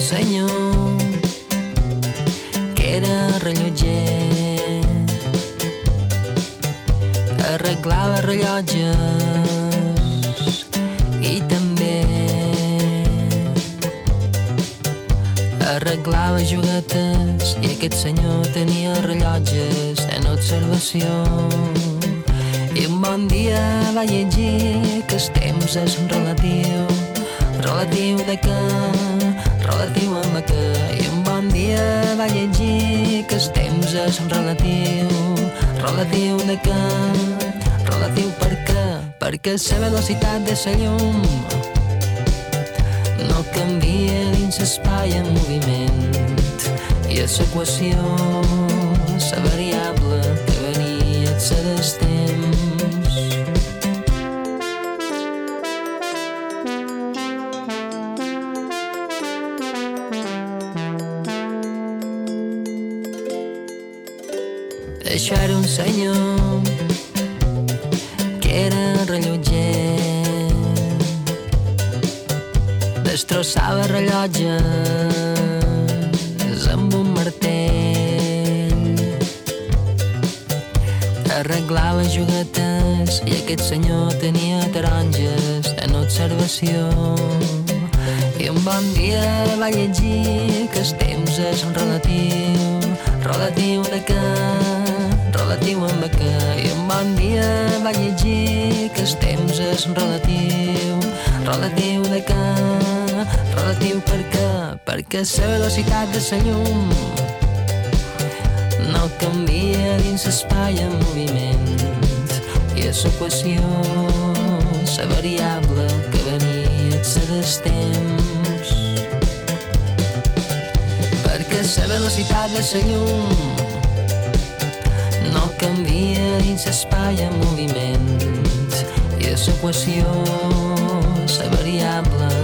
senyor que era rellotger. Arreglava rellotges i també arreglava juguetes i aquest senyor tenia rellotges en observació. I un bon dia va llegir que el temps és relatiu, relatiu de què, relatiu amb què. I un bon dia va llegir que el temps és relatiu, relatiu de què, relatiu per què, perquè la velocitat de la llum. No canvia dins l'espai en moviment. I a l'equació la senyor que era rellotger destrossava rellotges amb un martell. I aquest senyor tenia taronges en observació. I un bon dia va llegir que el temps és relatiu, relatiu de què, amb què. I un bon dia va llegir que el temps és relatiu, relatiu de què, relatiu per què, perquè la velocitat de la llum no canvia dins l'espai en moviment. I a l'equació la variable que venia a ser del temps. Perquè la velocitat de la llum canvia dins l'espai en moviment i a l'equació la variable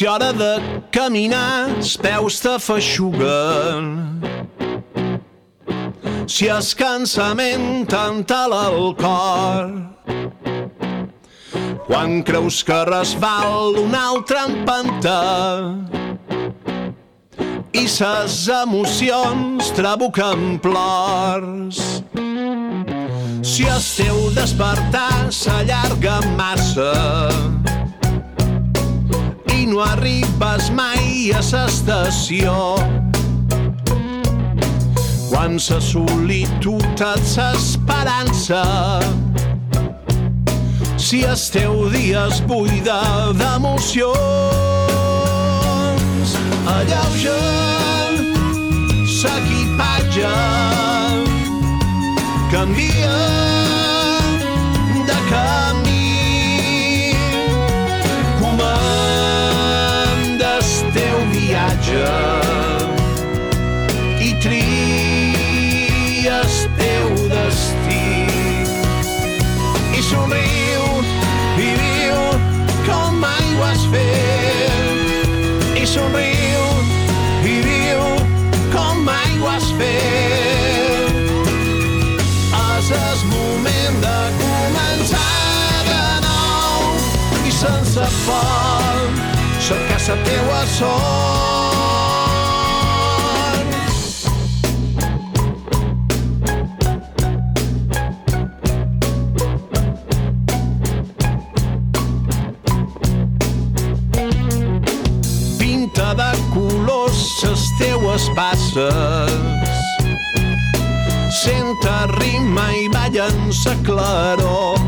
Si hora de caminar els peus te feixuguen si es cansament t'entala el cor. Quan creus que resbal un altre empenta. I ses emocions trabuquen plors. Si el teu despertar s'allarga massa no arribes mai a l'estació. Quan sa solitud et s'esperança, si el teu dia es buida d'emocions, alleuja s'equipatge, canvia de camí, viatge i tries teu destí i somriu i viu com mai ho has fet i somriu i viu com mai ho has fet és moment de començar de nou i sense por teua. Sa claror.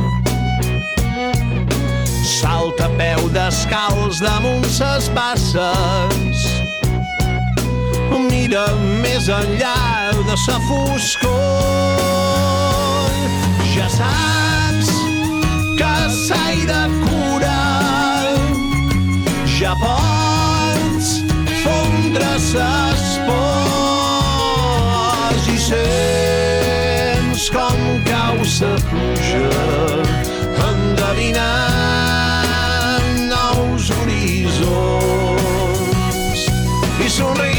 Salta a peu descalç damunt ses basses. Mira més enllà de sa foscor. Ja saps que s'hai de curar. Ja pots fondre ses pors i sents com cau sa pluja endevinant nous horitzons i somrius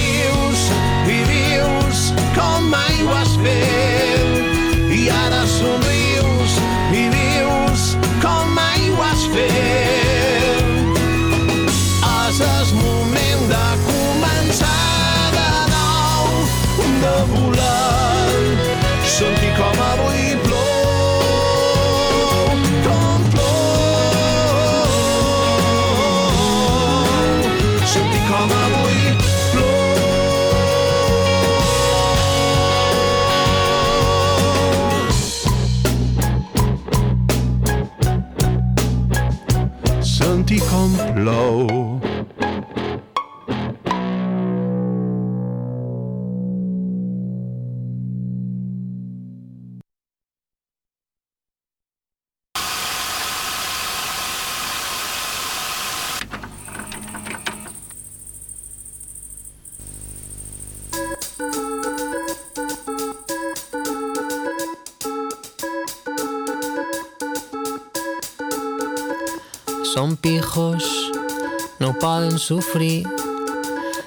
poden sofrir,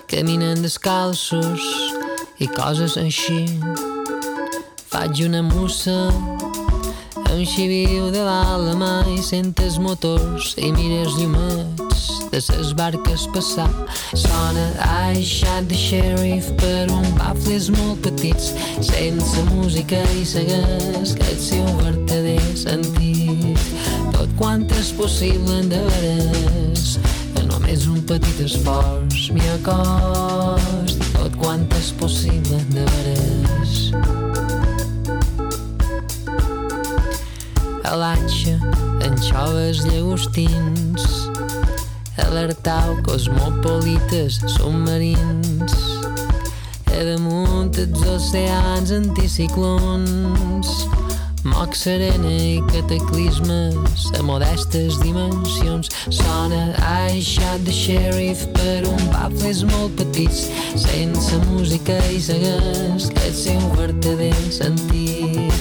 caminen descalços i coses així. Faig una mussa, un xiviu de l'àlama i sentes motors i mires llumets de ses barques passar. Sona I shot the sheriff per un bafles molt petits, sense música i segueix el seu verdader sentit. Tot quant és possible de només un petit esforç m'hi acost. Tot quant és possible de veres. a l'atxa en xoves llagostins alertau cosmopolites submarins a damunt els oceans anticiclons moc serena i cataclismes a modestes dimensions. Sona I shot the sheriff per un bafles molt petits sense música i segueix el seu verdader sentit.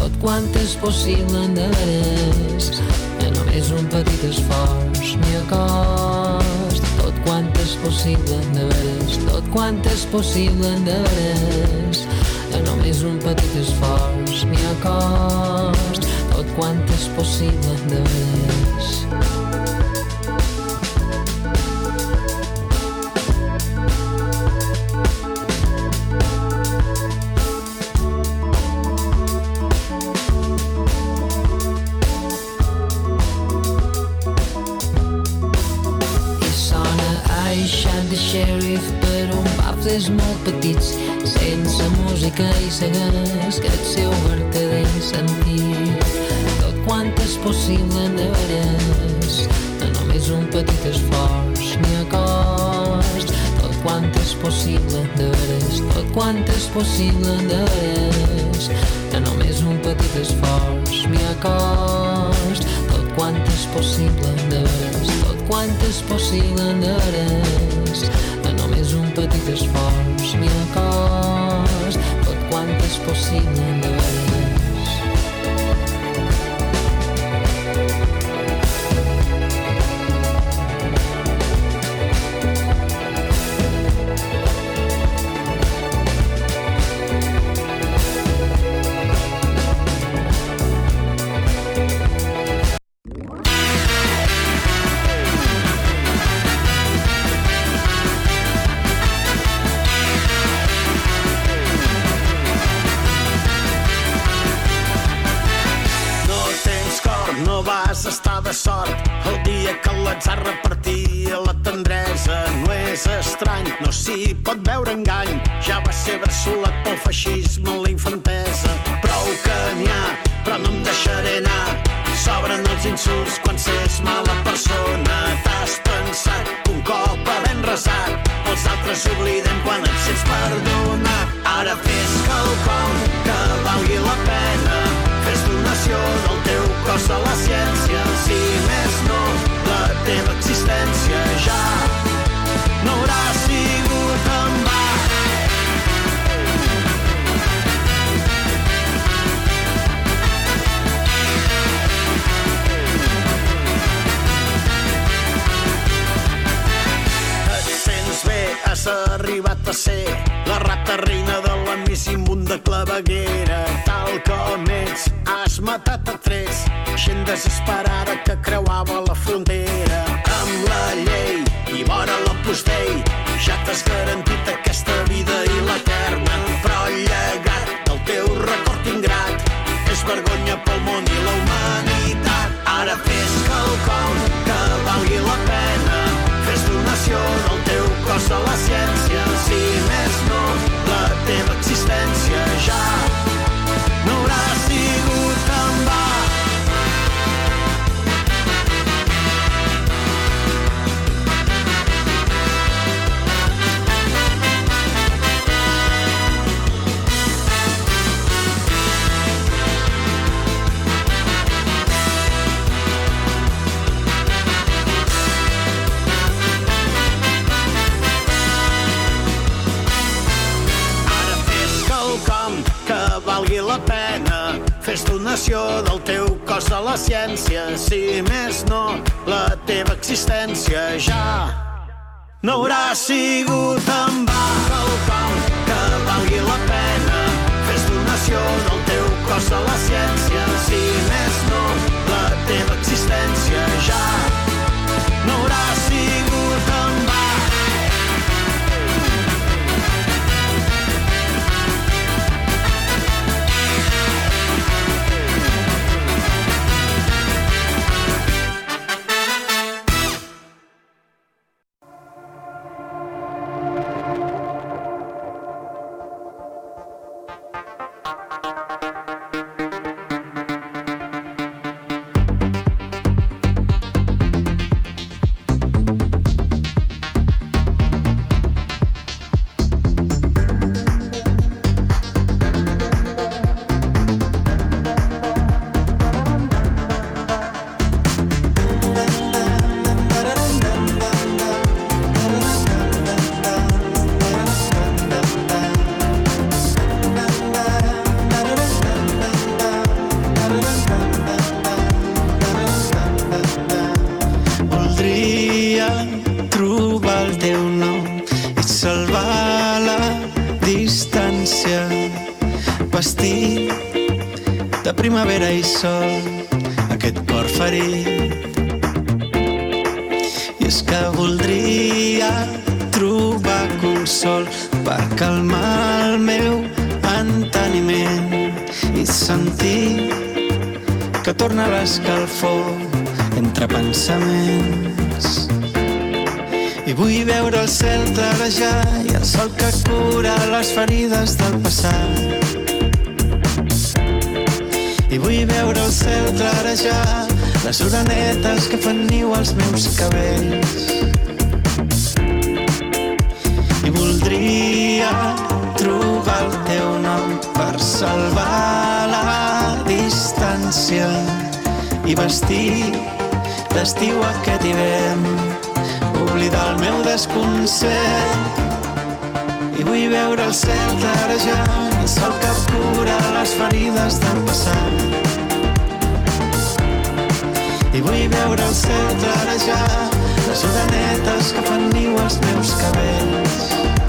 Tot quant és possible de veres a només un petit esforç m'hi acost tot quant és possible de veres tot quant és possible de a només un petit esforç m'hi acost tot quant és possible de veres i shot the sheriff per un bafles molt petits música i segueix que el seu verdader sentit. Tot quant és possible de veres a només un petit esforç m'hi acost tot quant és possible de tot quant és possible de veres a només un petit esforç m'hi acost tot quant és possible de veres tot quant és possible de veres a només un petit esforç el dia que l'atzar repartia la tendresa. No és estrany, no s'hi pot veure engany. Ja va ser versolat pel feixisme la infantesa. Prou que n'hi ha, però no em deixaré anar. S'obren els insults quan s'és mala persona. T'has pensat que un cop havent resat els altres obliden quan et sents perdonat. Ara fes quelcom que valgui la pena. Fes donació del teu cos a la ciència. Si més no, la teva existència ja has arribat a ser la rata reina de la més immunda claveguera. Tal com ets, has matat a tres, gent desesperada que creuava la frontera. Amb la llei i vora l'Opus Dei, ja t'has garantit aquesta vida i l'eterna. Però el llegat del teu record ingrat és vergonya pel món i la humanitat. Ara fes quelcom que valgui la pena. Donació del teu cos a la ciència. Si més no, la teva existència ja no haurà Fes donació del teu cos a la ciència. Si més no, la teva existència ja no haurà sigut en va. Quelcom que valgui la pena. Fes donació del teu cos a la ciència. Si més no, la teva existència ja no haurà sigut I vull veure el cel clarejar i el sol que cura les ferides del passat. I vull veure el cel clarejar les orenetes que fan niu als meus cabells. I voldria trobar el teu nom per salvar la distància i vestir d'estiu aquest hivern oblidar el meu desconcert. I vull veure el cel clarejant el sol que cura les ferides del passat. I vull veure el cel clarejar les orenetes que fan niu als meus cabells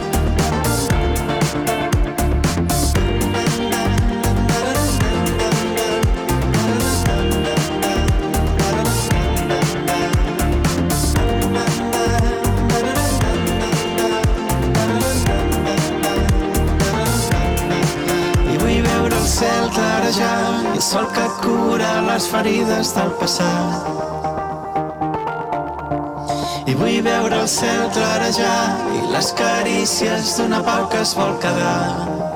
i cel clarejant el sol que cura les ferides del passat. I vull veure el cel clarejar i les carícies d'una pau que es vol quedar.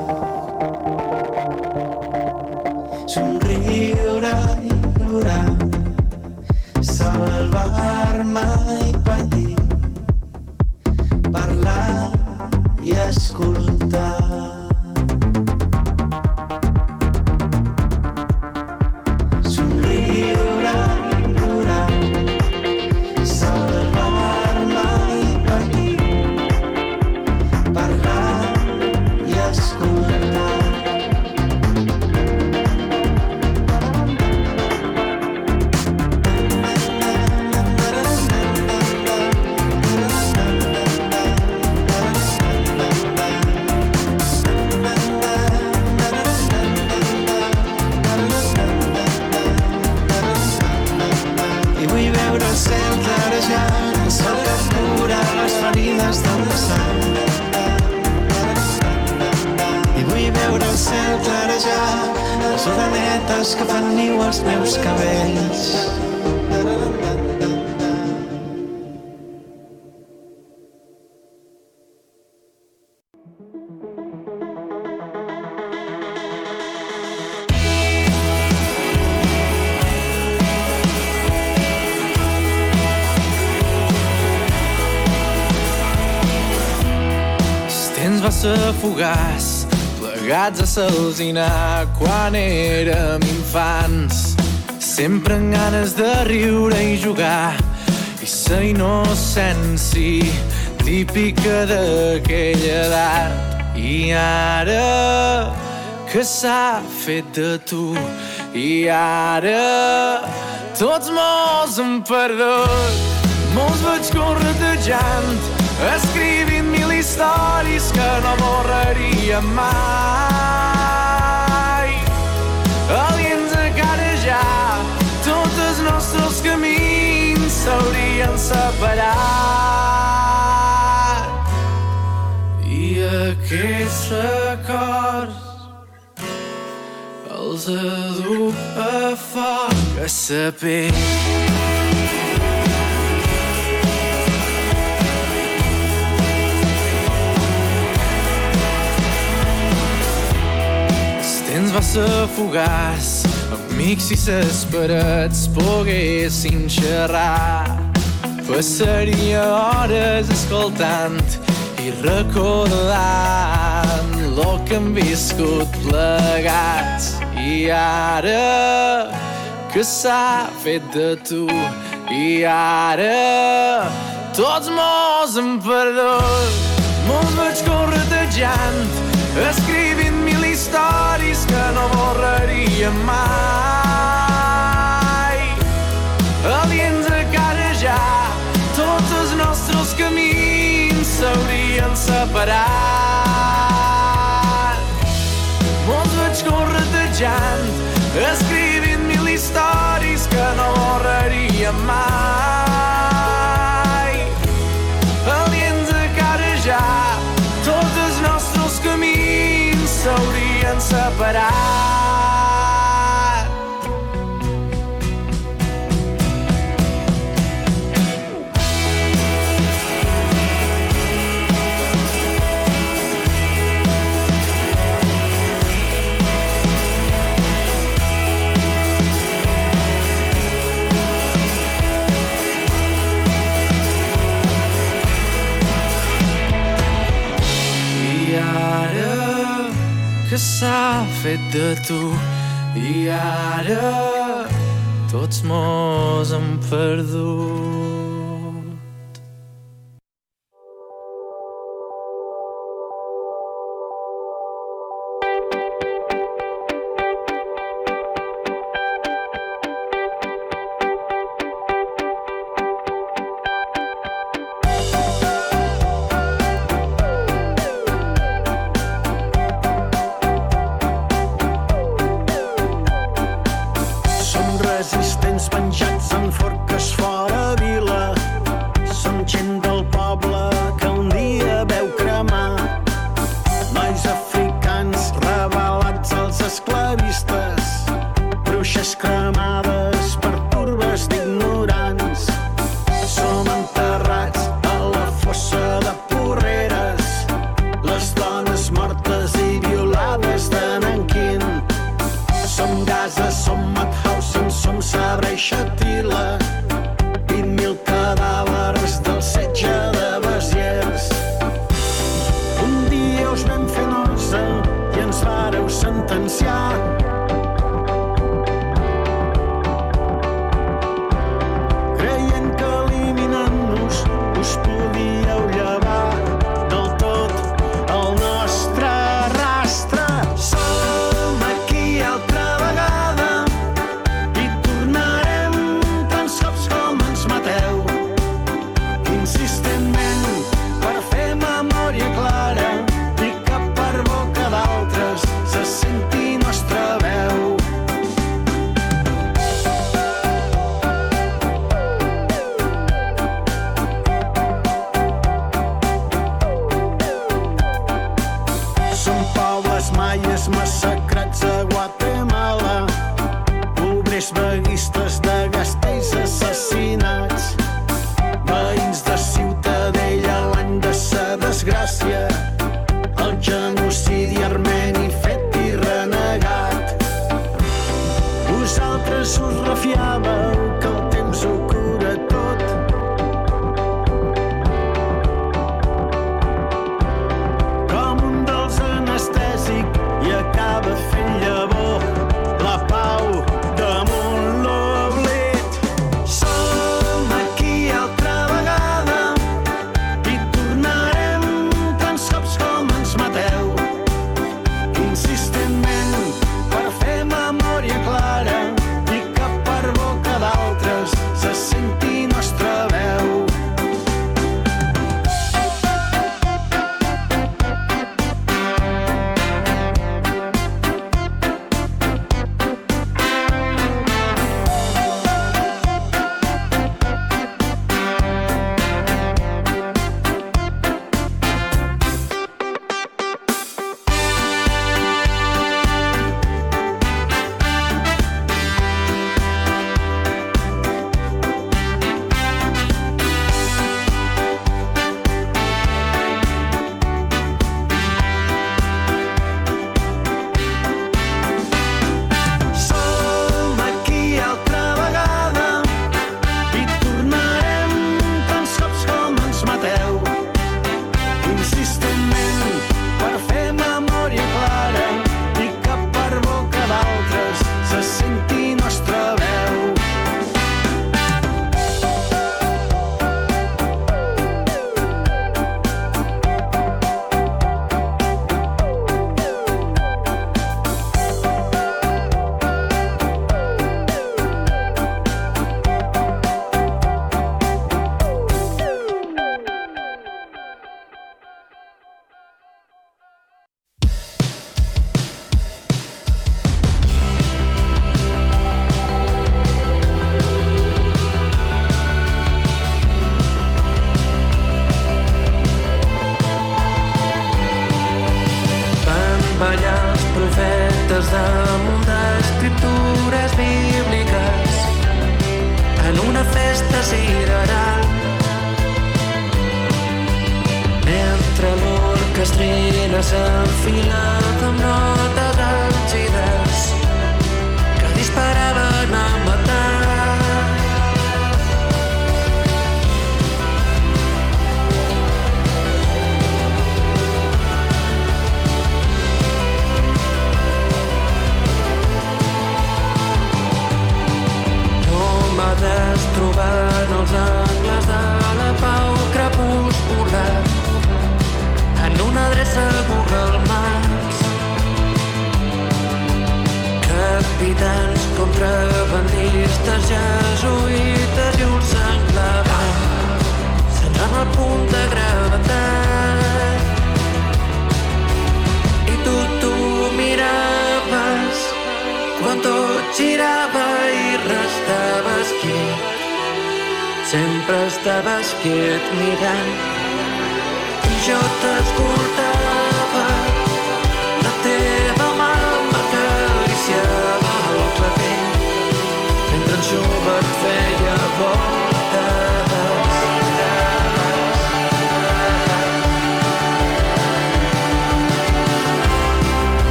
Plegats a s'alzinar quan érem infants. Sempre amb ganes de riure i jugar i sa innocència típica d'aquella edat. I ara que s'ha fet de tu i ara tots molts han perdut molts vaig córrer tejant escrivint històries que no borraria mai. Aliens a carejar tots els nostres camins s'haurien separat. I aquests records els aduc a foc a sa ser fugaç, amics i ses parets poguessin xerrar. Passaria hores escoltant i recordant lo que hem viscut plegats. I ara que s'ha fet de tu i ara tots molts hem perdut. Molts vaig córrer tejant, escrivint mil històries que no borraria mai. Aliens a carejar, tots els nostres camins s'haurien separat. Molts vaig córrer tejant, escrivint mil històries que no borraria mai. Separat. S'ha fet de tu i ara tots mos han perdut.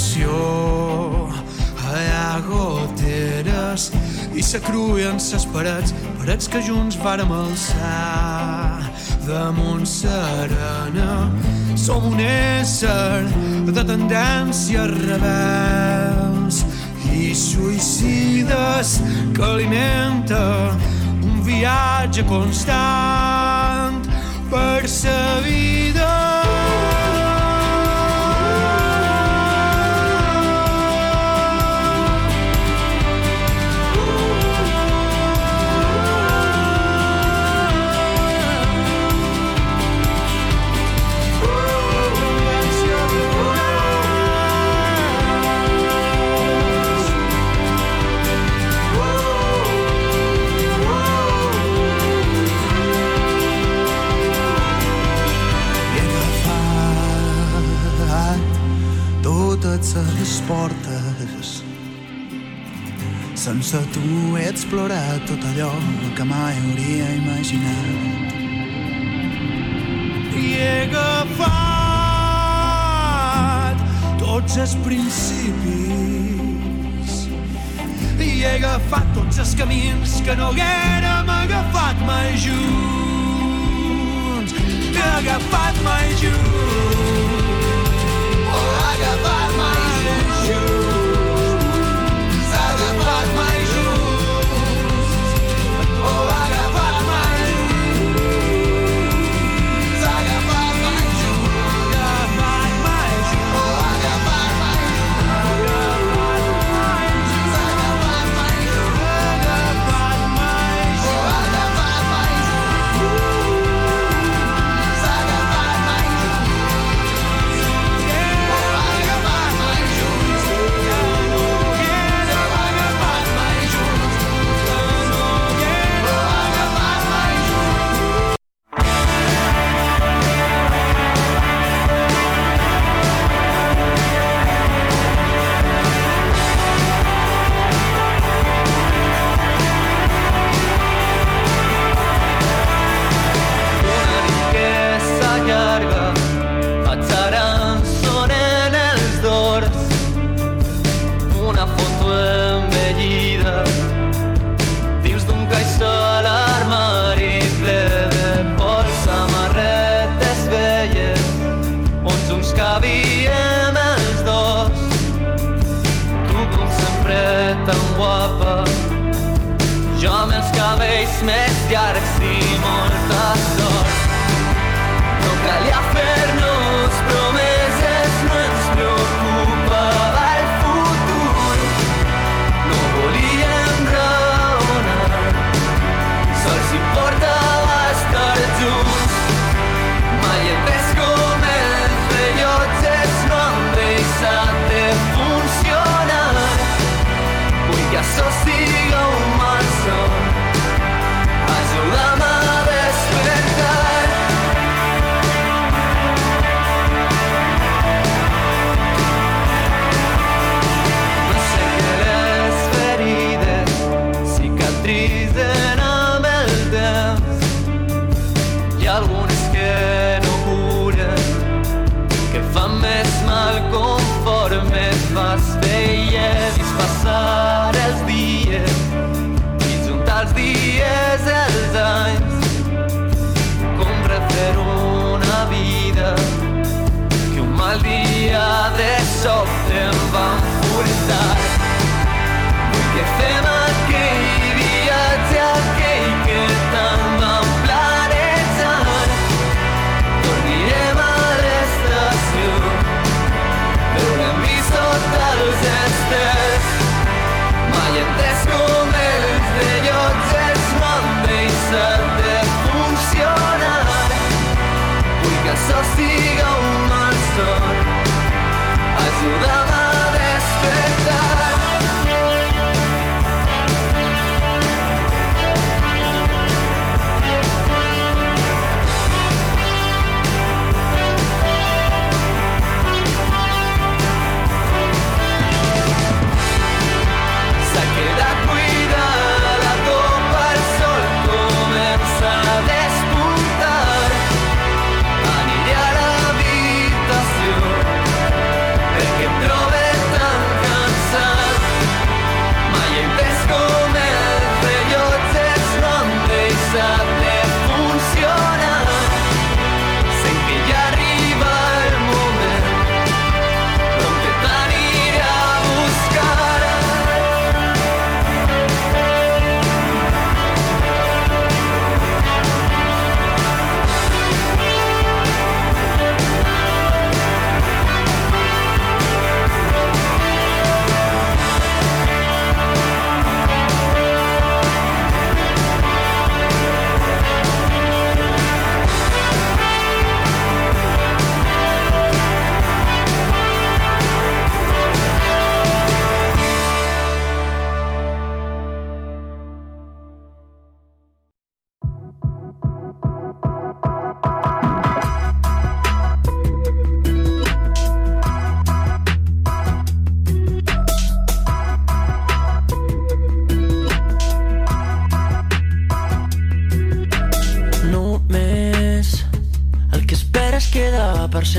tensió hi ha goteres i s'acruen ses parets parets que junts vàrem alçar. Damunt serena som un ésser de tendències rebels i suïcides que alimenta un viatge constant per sa vida. sense les portes. Sense tu he explorat tot allò que mai hauria imaginat. I he agafat tots els principis i he agafat tots els camins que no haguérem agafat mai junts. He agafat mai junts. Think about my illusion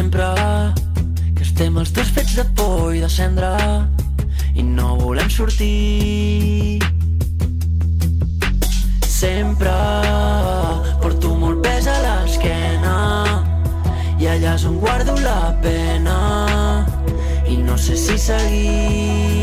sempre que estem els dos fets de por i de cendra i no volem sortir. Sempre porto molt pes a l'esquena i allà és on guardo la pena i no sé si seguir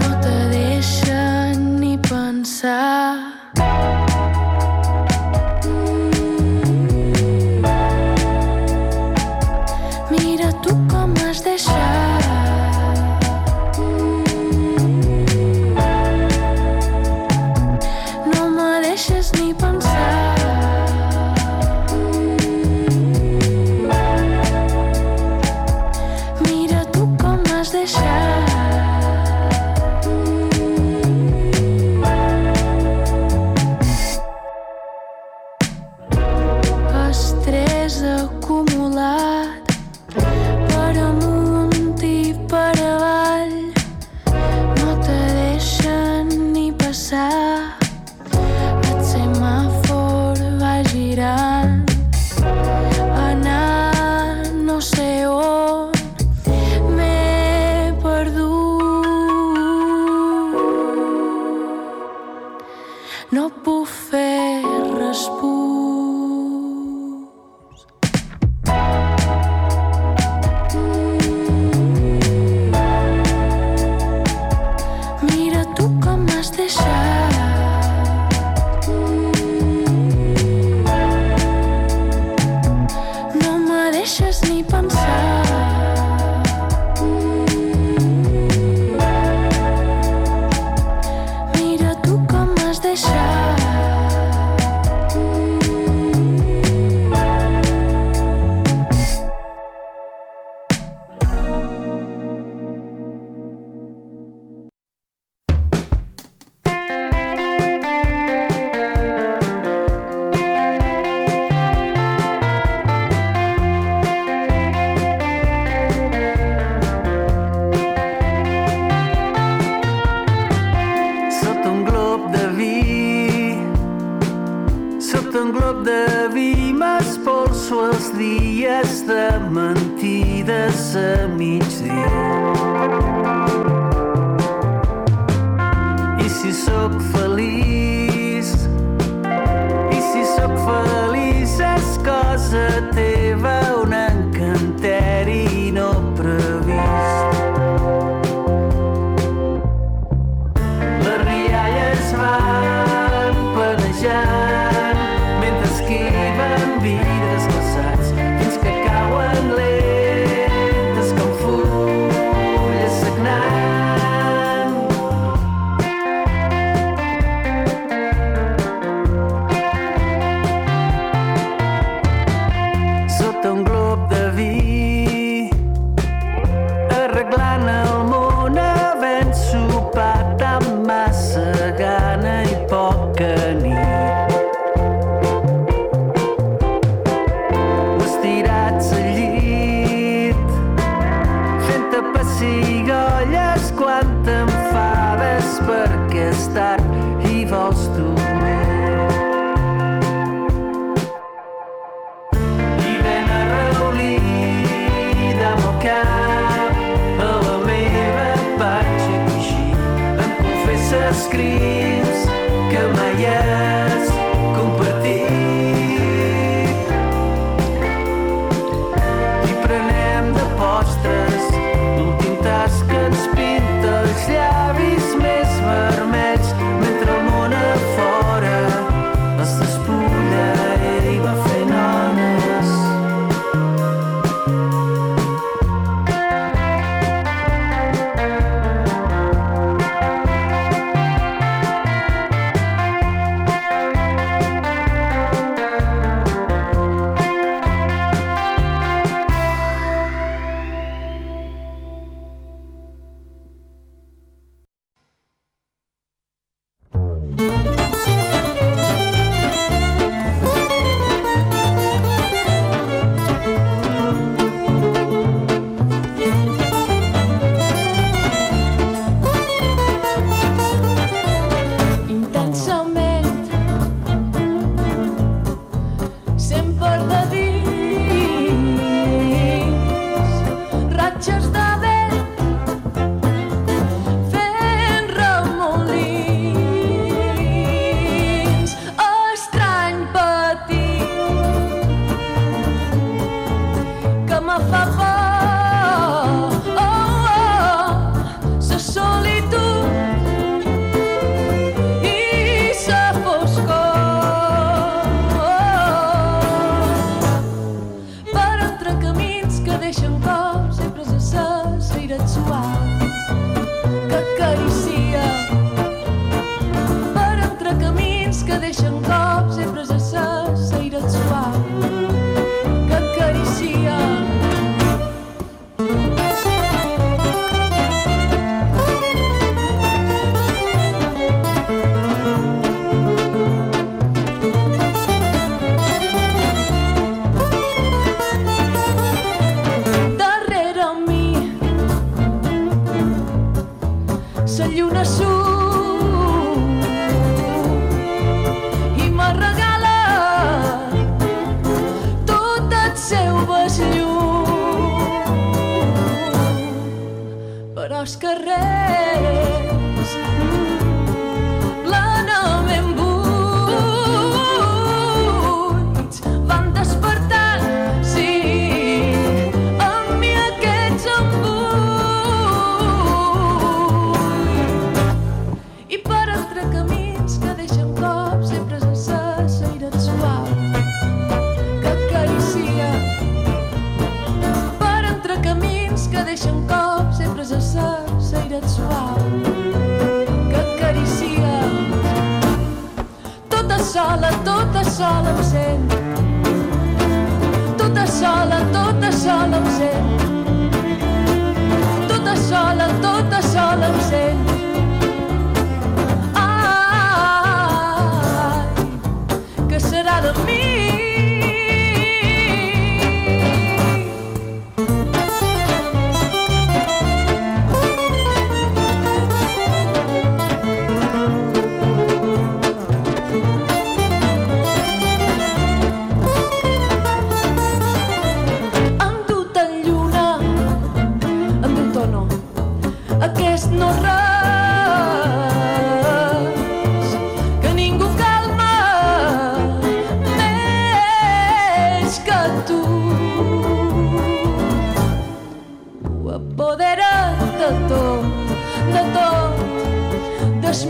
no te deixa ni pensar.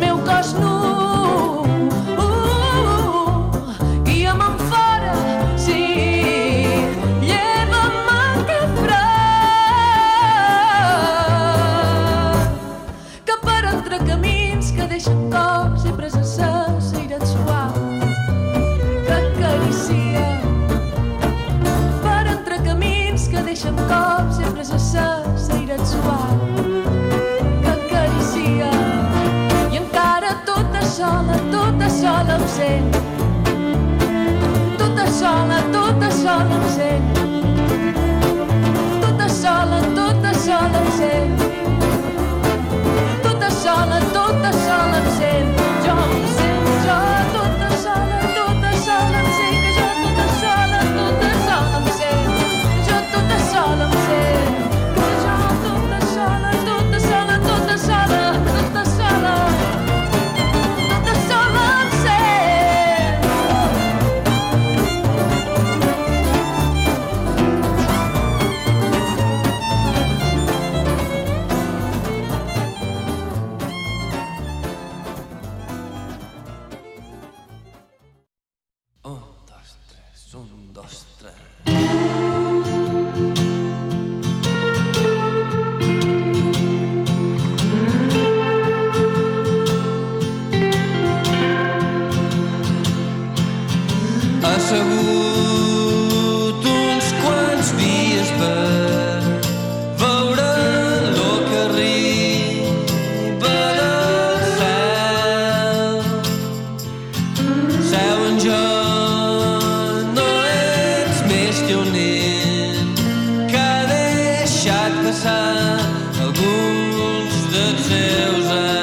Meu cos sola em sent tota sola, tota sola em sent tota sola, tota sola em sent tota sola, tota sola em sent alguns dels seus anys.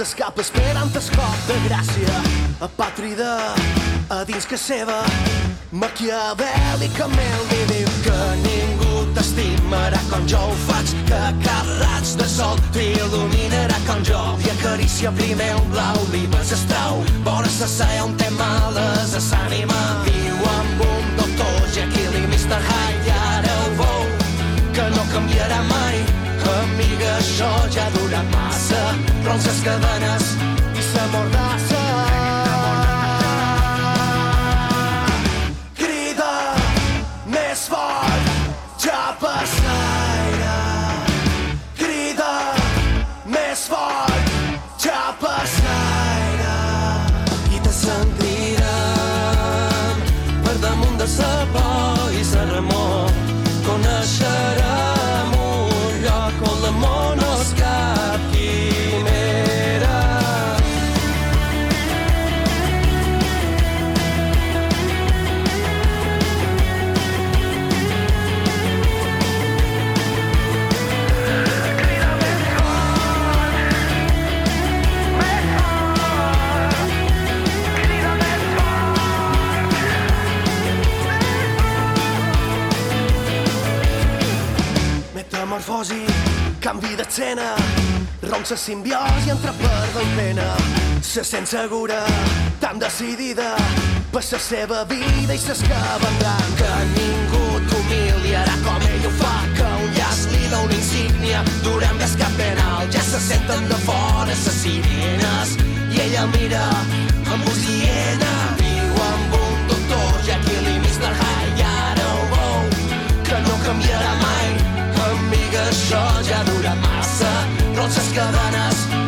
A cotes cap esperant el cop de gràcia, apàtrida, a dins que seva, maquiavèlicament. Li diu que ningú t'estimarà com jo ho faig, que cap raig de sol t'il·luminarà com jo. I acaricia primer un blau, li ves estrau, vora sa sa on té males a s'ànima, viu amb un doctor Jekyll i Mr. Hyde i ara ho veu que no canviarà mai. Amiga, això ja dura massa Però les cadenes i sa mordassa canvi d'escena. Ronça simbiosi entre perdó i pena. Se sent segura, tan decidida. Per la seva vida i s'escavendant Que ningú t'humiliarà com ell ho fa. Que un llast li dona insígnia. Durem més cap penal Ja se senten de fora ses sirenes. I ella mira amb osiena Viu amb un doctor, ja que li Mr. High ara ho veu que no canviarà mai això ja dura massa. Rotxes cabanes,